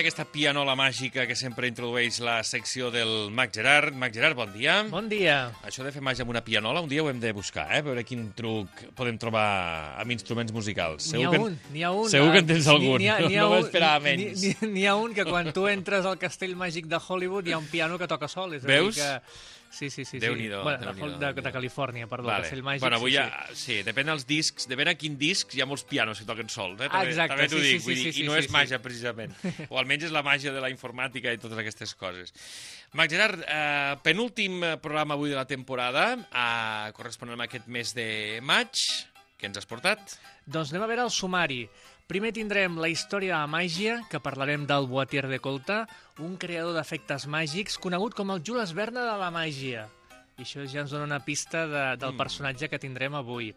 eh, aquesta pianola màgica que sempre introdueix la secció del Mag Gerard. Mag Gerard, bon dia. Bon dia. Això de fer màgia amb una pianola, un dia ho hem de buscar, eh? veure quin truc podem trobar amb instruments musicals. N'hi ha que, un, n'hi ha un. Segur que en tens algun, n'hi ha- n'hi ha no m'esperava menys. n'hi- ha un que quan tu entres al castell màgic de Hollywood hi ha un piano que toca sol. És a dir Veus? Que... Sí, sí, sí. sí. Déu-n'hi-do, Bueno, de, Déu-n'hi-do, Hol- de, Déu-n'hi-do. de Califòrnia, perdó, Vale. castell màgic. bueno, avui sí, ja, sí, depèn dels discs, depèn a quin disc hi ha molts pianos que toquen sols, eh? També, exacte, també t'ho sí, dic, sí, vull sí, dir, sí, i no sí, és sí. màgia, precisament. o almenys és la màgia de la informàtica i totes aquestes coses. Mac Gerard, eh, penúltim eh, programa avui de la temporada, eh, corresponent a aquest mes de maig. Què ens has portat? Doncs anem a veure el sumari. Primer tindrem la història de la màgia, que parlarem del Boitier de Colta, un creador d'efectes màgics conegut com el Jules Verne de la màgia. I això ja ens dona una pista de, del Mm. personatge que tindrem avui.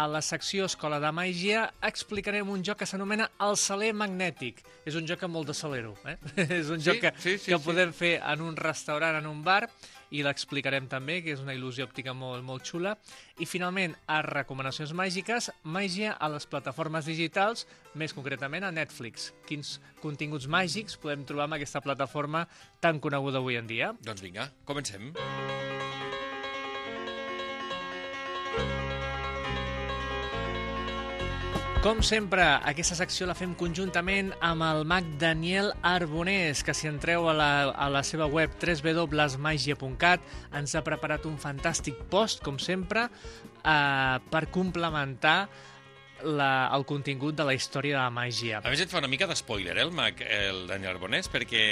A la secció Escola de Màgia explicarem un joc que s'anomena el saler magnètic. És un joc amb molt de salero, eh? és un Sí, joc que, sí, sí, que sí. podem fer en un restaurant, en un bar, i l'explicarem també, que és una il·lusió òptica molt, molt xula. I finalment, a recomanacions màgiques, màgia a les plataformes digitals, més concretament a Netflix. Quins continguts màgics podem trobar en aquesta plataforma tan coneguda avui en dia? Doncs vinga, comencem. Com sempre, aquesta secció la fem conjuntament amb el mag Daniel Arbonés, que si entreu a la, a la seva web www.magia.cat ens ha preparat un fantàstic post, com sempre, eh, per complementar la, el contingut de la història de la màgia. A més, et fa una mica d'espoiler, eh, el, Mac, el Daniel Arbonés, perquè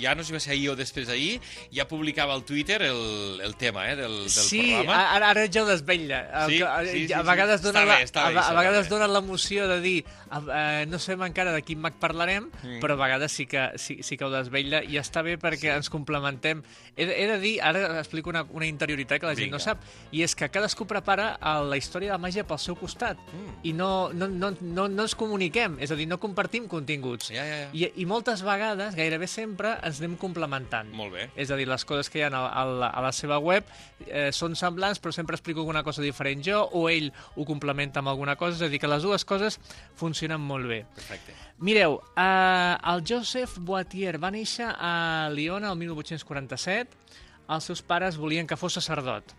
ja no sé si va ser ahir o després d'ahir, ja publicava al Twitter el, el tema eh, del, del sí, programa. ara, ara ja ho desvetlla. El Sí, que- sí, sí, a sí. vegades Està dona bé, la, està a, bé, a això, vegades bé. dona l'emoció de dir eh, no sabem encara de quin mag parlarem, Mm. però a vegades sí que, sí, sí que ho desvetlla i està bé perquè ens complementem. He, de- he de dir, ara explico una, una interioritat que la gent Vinga. no sap, i és que cadascú prepara eh, la història de la màgia pel seu costat Mm. i no, no, no, no, no ens comuniquem, és a dir, no compartim continguts. Ja, ja, ja. I, I moltes vegades, gairebé sempre, ens anem complementant. Molt bé. És a dir, les coses que hi ha a, a, la, a la seva web eh, són semblants, però sempre explico alguna cosa diferent jo, o ell ho complementa amb alguna cosa, és a dir, que les dues coses funcionen molt bé. Perfecte. Mireu, eh, el Joseph Boitier va néixer a Liona el 1847. Els seus pares volien que fos sacerdot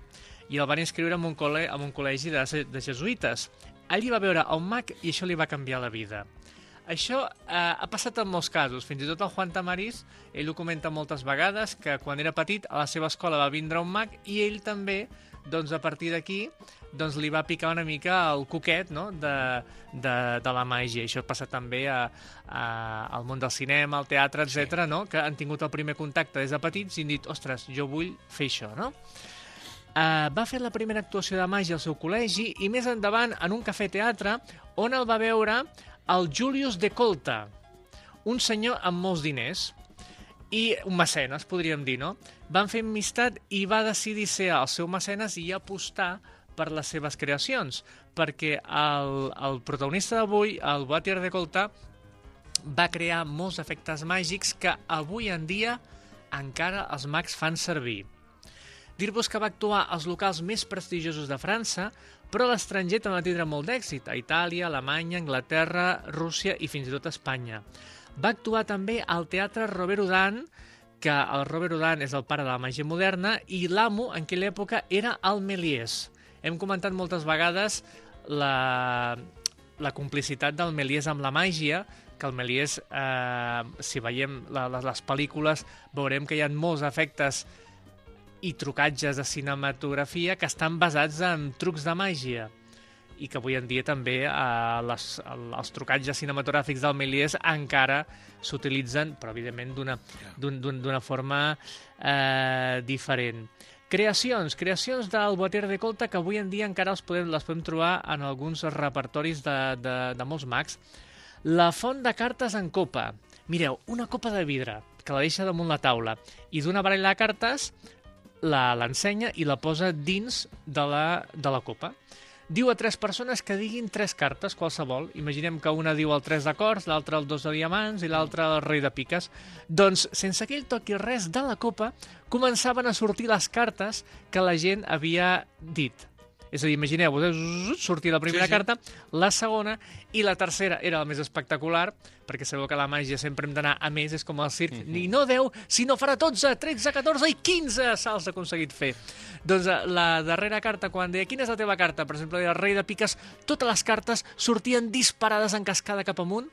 i el van inscriure en un, col·le, en un col·legi de, de jesuïtes. Allí va veure un mag i això li va canviar la vida. Això eh, ha passat en molts casos. Fins i tot el Juan Tamariz, ell ho comenta moltes vegades, que quan era petit a la seva escola va vindre un mag i ell també, doncs a partir d'aquí, doncs li va picar una mica el coquet no? de, de, de la màgia. Això passa també a, a, al món del cinema, al teatre, etc, no? que han tingut el primer contacte des de petits i han dit, ostres, jo vull fer això, no? Uh, va fer la primera actuació de màgia al seu col·legi i més endavant en un cafè-teatre on el va veure el Julius de Colta, un senyor amb molts diners i un mecenes, podríem dir, no? Van fer amistat i va decidir ser el seu mecenes i apostar per les seves creacions, perquè el, el protagonista d'avui, el Boitier de Colta, va crear molts efectes màgics que avui en dia encara els mags fan servir. Dir-vos que va actuar als locals més prestigiosos de França, però a l'estranger també va tindre molt d'èxit, a Itàlia, Alemanya, Anglaterra, Rússia i fins i tot Espanya. Va actuar també al Teatre Robert Houdin, que el Robert Houdin és el pare de la màgia moderna, i l'amo en aquella època era el Méliès. Hem comentat moltes vegades la, la complicitat del Méliès amb la màgia, que el Méliès, eh, si veiem la, les, les pel·lícules, veurem que hi ha molts efectes i trucatges de cinematografia que estan basats en trucs de màgia i que avui en dia també eh, les, el, els trucatges cinematogràfics del Méliès encara s'utilitzen, però evidentment d'una d'un- d'un- d'una forma eh, diferent. Creacions, creacions del Boitier de Colta que avui en dia encara els podem, les podem trobar en alguns repertoris de, de, de molts mags. La font de cartes en copa. Mireu, una copa de vidre que la deixa damunt la taula i d'una baralla de cartes l'ensenya i la posa dins de la, de la copa. Diu a tres persones que diguin tres cartes, qualsevol. Imaginem que una diu el 3 de cors, l'altra el 2 de diamants i l'altra el rei de piques. Doncs, sense que ell toqui res de la copa, començaven a sortir les cartes que la gent havia dit. És a dir, imagineu-vos, eh, sortia la primera Sí, sí. carta, la segona i la tercera era la més espectacular, perquè sabeu que la màgia sempre hem d'anar a més, és com el circ, Mhm. ni no 10, sinó farà 12, 13, 14 i 15 salts ha aconseguit fer. Doncs eh, la darrera carta, quan deia quina és la teva carta, per exemple, el rei de piques, totes les cartes sortien disparades en cascada cap amunt,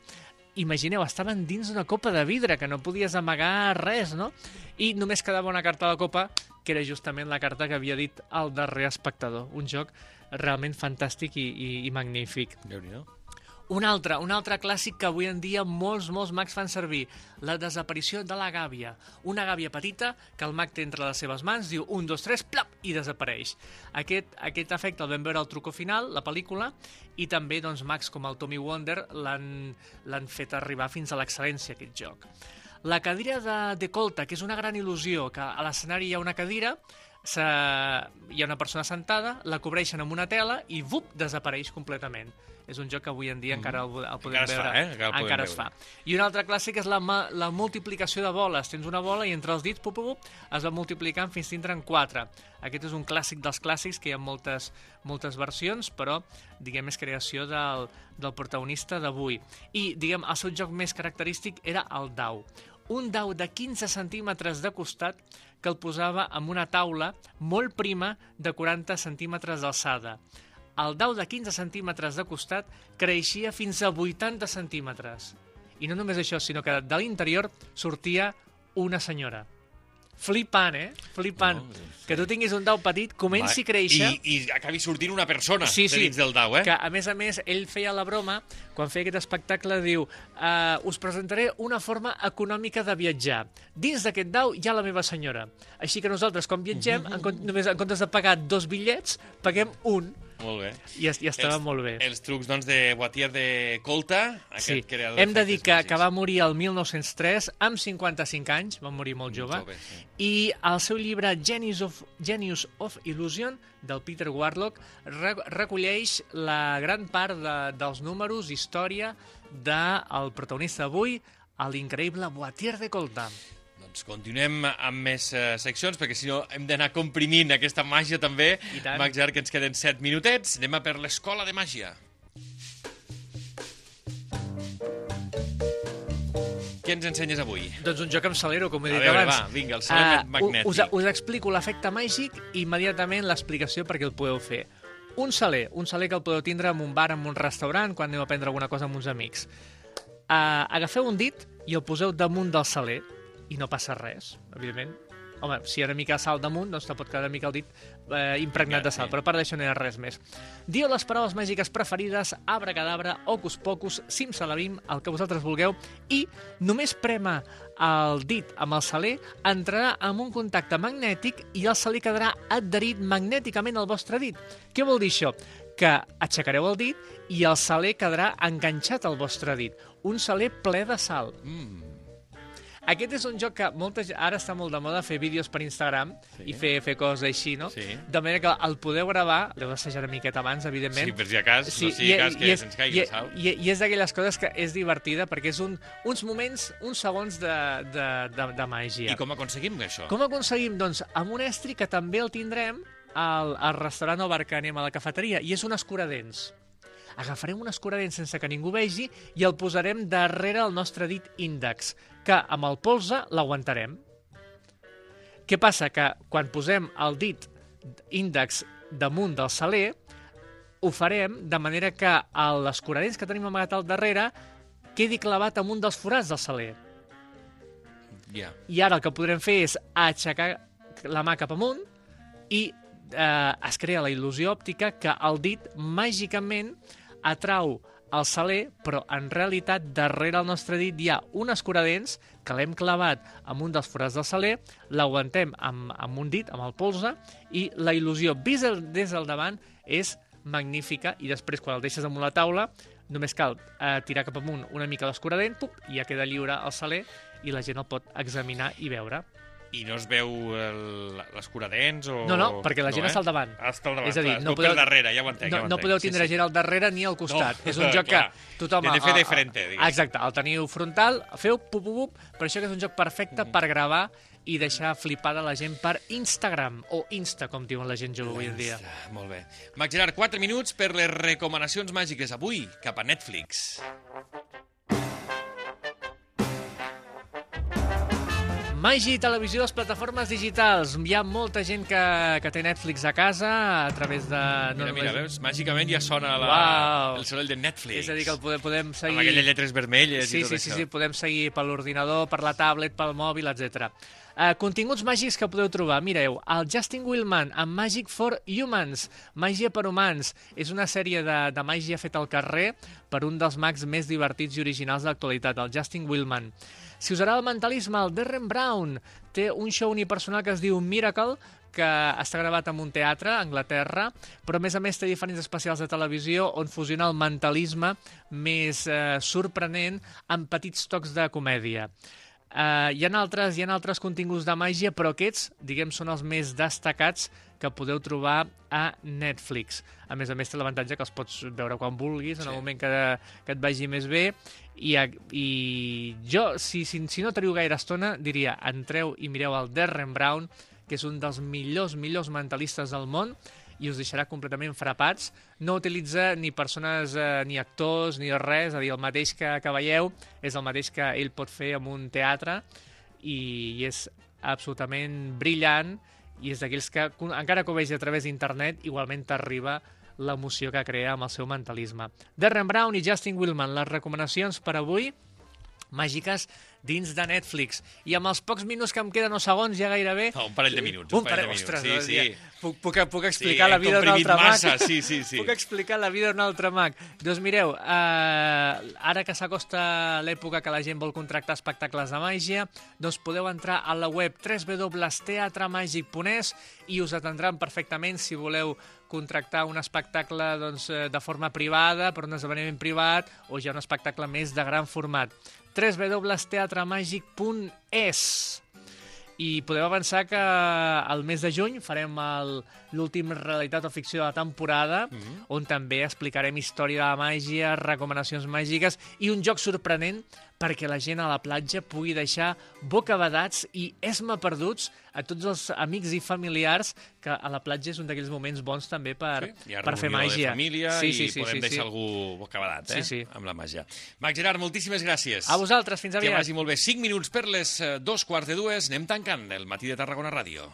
imagineu, estaven dins d'una copa de vidre, que no podies amagar res, no? I només quedava una carta a la copa, que era justament la carta que havia dit el darrer espectador. Un joc realment fantàstic i, i, i magnífic. Déu-n'hi-do. Un altre, un altre clàssic que avui en dia molts, molts mags fan servir, la desaparició de la gàbia. Una gàbia petita que el mag té entre les seves mans, diu un, dos, tres, plap, i desapareix. Aquest, aquest efecte el vam veure al truco final, la pel·lícula, i també doncs, mags com el Tommy Wonder l'han fet arribar fins a l'excel·lència, aquest joc. La cadira de, de colta, que és una gran il·lusió, que a l'escenari hi ha una cadira, se... hi ha una persona sentada, la cobreixen amb una tela i, vup, desapareix completament. És un joc que avui en dia encara el, el podem Encara es fa, veure. eh? Encara encara es veure. fa. I un altre clàssic és la, la multiplicació de boles. Tens una bola i entre els dits, pup, pup, es va multiplicant fins tindre'n quatre. Aquest és un clàssic dels clàssics, que hi ha moltes, moltes versions, però, diguem, és creació del, del protagonista d'avui. I, diguem, el seu joc més característic era el dau. Un dau de 15 centímetres de costat que el posava en una taula molt prima de 40 centímetres d'alçada. El dau de 15 centímetres de costat creixia fins a 80 centímetres. I no només això, sinó que de l'interior sortia una senyora. Flipant, eh? Flipant. No, sí. Que tu tinguis un dau petit, comenci a créixer... I, I acabi sortint una persona Sí, de sí. dins del dau, eh? Que, a més a més, ell feia la broma, quan feia aquest espectacle, diu uh, us presentaré una forma econòmica de viatjar. Dins d'aquest dau hi ha la meva senyora. Així que nosaltres, quan viatgem, en, com- només en comptes de pagar dos bitllets, paguem un. Molt bé. I, i estava Els- molt bé. Els trucs, doncs, de Boatier de Colta, aquest Sí, creador hem de dir que, que va morir el 1903 amb 55 anys, va morir molt jove, jove, sí. i el seu llibre Genius of, Genius of Illusion, del Peter Warlock, re recolleix la gran part de, dels números, història del protagonista d'avui, l'increïble Boatier de Colta. Doncs continuem amb més eh, seccions, perquè si no hem d'anar comprimint aquesta màgia també. Max Jar, que ens queden 7 minutets. Anem a per l'escola de màgia. Què ens ensenyes avui? Doncs un joc amb salero, com he A dit veure, abans. va, vinga, el salero Ah, magnètic. Us, us explico l'efecte màgic i immediatament l'explicació perquè el podeu fer. Un saler, un saler que el podeu tindre en un bar, en un restaurant, quan aneu a prendre alguna cosa amb uns amics. Uh, agafeu un dit i el poseu damunt del saler i no passa res, evidentment. Home, si hi ha una mica de sal damunt, doncs te pot quedar una mica el dit eh, impregnat de sal, Sí. però a part d'això no hi ha res més. Diu les paraules màgiques preferides, abracadabra, ocus pocus, simsalabim, el que vosaltres vulgueu, i només prema el dit amb el saler, entrarà en un contacte magnètic i el saler quedarà adherit magnèticament al vostre dit. Què vol dir això? Que aixecareu el dit i el saler quedarà enganxat al vostre dit. Un saler ple de sal. Mm. Aquest és un joc que molta, ara està molt de moda fer vídeos per Instagram Sí. i fer, fer coses així, no? Sí. De manera que el podeu gravar, l'heu d'assajar una miqueta abans, evidentment. Sí, per si a cas, no sigui i- cas i que és- se'ns caigui i, sal. I, i és d'aquelles coses que és divertida perquè és un, uns moments, uns segons de, de, de, de màgia. I com aconseguim això? Com aconseguim? Doncs amb un estri que també el tindrem al, al restaurant o bar que anem a la cafeteria, i és un escuradents. Agafarem un escuradents sense que ningú vegi i el posarem darrere el nostre dit índex, que amb el polze l'aguantarem. Què passa? Que quan posem el dit índex damunt del saler, ho farem de manera que l'escuradents que tenim amagat al darrere quedi clavat en un dels forats del saler. Ja. I ara el que podrem fer és aixecar la mà cap amunt i eh, es crea la il·lusió òptica que el dit màgicament atrau el saler, però en realitat darrere el nostre dit hi ha un escuradents que l'hem clavat amb un dels forats del saler, l'aguantem amb, amb un dit, amb el polze, i la il·lusió vist des del davant és magnífica i després quan el deixes damunt la taula només cal eh, tirar cap amunt una mica l'escuradent pup, i ja queda lliure el saler i la gent el pot examinar i veure. I no es veu l'escuradents o... No, no, perquè la gent no, està al davant. Ah, Està al davant, És a dir, clar, no podeu- per darrere, ja ho entenc. No, ja ho no entenc. podeu Sí, tindre sí. gent al darrere ni al costat. No, és un joc clar. que tothom... Tiene fe a- de frente. Exacte, el teniu frontal, feu pup, pup, pup, per això que és un joc perfecte Mhm. per gravar i deixar flipada la gent per Instagram, o Insta, com diuen la gent jove avui en dia. Molt bé. Mac Gerard, 4 minuts per les recomanacions màgiques avui cap a Netflix. Magi, televisió, les plataformes digitals. Hi ha molta gent que, que té Netflix a casa a través de... Mira, mira, veus? Màgicament ja sona la, Uau. el soroll de Netflix. És a dir, que el podem, podem seguir... Amb aquelles lletres vermelles Sí, i tot sí, sí, això. sí, podem seguir per l'ordinador, per la tablet, pel mòbil, etc. Uh, continguts màgics que podeu trobar. Mireu, el Justin Willman amb Magic for Humans, Màgia per humans. És una sèrie de, de màgia feta al carrer per un dels mags més divertits i originals de l'actualitat, el Justin Willman. Si us agrada el mentalisme, el Derren Brown té un show unipersonal que es diu Miracle, que està gravat en un teatre a Anglaterra, però a més a més té diferents especials de televisió on fusiona el mentalisme més eh, sorprenent amb petits tocs de comèdia. Uh, hi, ha altres, hi ha altres continguts de màgia, però aquests, diguem, són els més destacats que podeu trobar a Netflix. A més a més, té l'avantatge que els pots veure quan vulguis, en Sí. el moment que, que et vagi més bé. I, i jo, si, si, si no teniu gaire estona, diria, entreu i mireu el Derren Brown, que és un dels millors, millors mentalistes del món, i us deixarà completament frapats. No utilitza ni persones, eh, ni actors, ni res, és a dir, el mateix que, que veieu és el mateix que ell pot fer en un teatre i, i és absolutament brillant i és d'aquells que, encara que ho vegi a través d'internet, igualment t'arriba l'emoció que crea amb el seu mentalisme. Darren Brown i Justin Willman, les recomanacions per avui màgiques dins de Netflix. I amb els pocs minuts que em queden o segons ja gairebé... No, un parell de minuts, Un, un parell parell, de ostres, minuts, doncs sí, sí. Puc, puc, puc explicar Sí, la vida d'un altre mag? massa, sí, sí, sí. Puc explicar la vida d'un altre mag. Doncs mireu, eh, ara que s'acosta l'època que la gent vol contractar espectacles de màgia, doncs podeu entrar a la web www.teatremàgic.es i us atendran perfectament si voleu contractar un espectacle doncs, eh, de forma privada, per un esdeveniment privat, o ja un espectacle més de gran format. www.teatremàgic.es i podeu avançar que al mes de juny farem l'últim Realitat o Ficció de la temporada, on també explicarem història de la màgia, recomanacions màgiques i un joc sorprenent perquè la gent a la platja pugui deixar bocabadats i esma perduts a tots els amics i familiars que a la platja és un d'aquells moments bons també per, Sí, per fer màgia. de família sí, i sí, sí, podem sí, deixar sí. algú bocabadat, eh? Sí, sí. Amb la màgia. Mac Gerard, moltíssimes gràcies. A vosaltres, fins Que aviat. vagi molt bé. 5 minuts per les eh, dos quarts de dues. Anem tancant el matí de Tarragona Ràdio.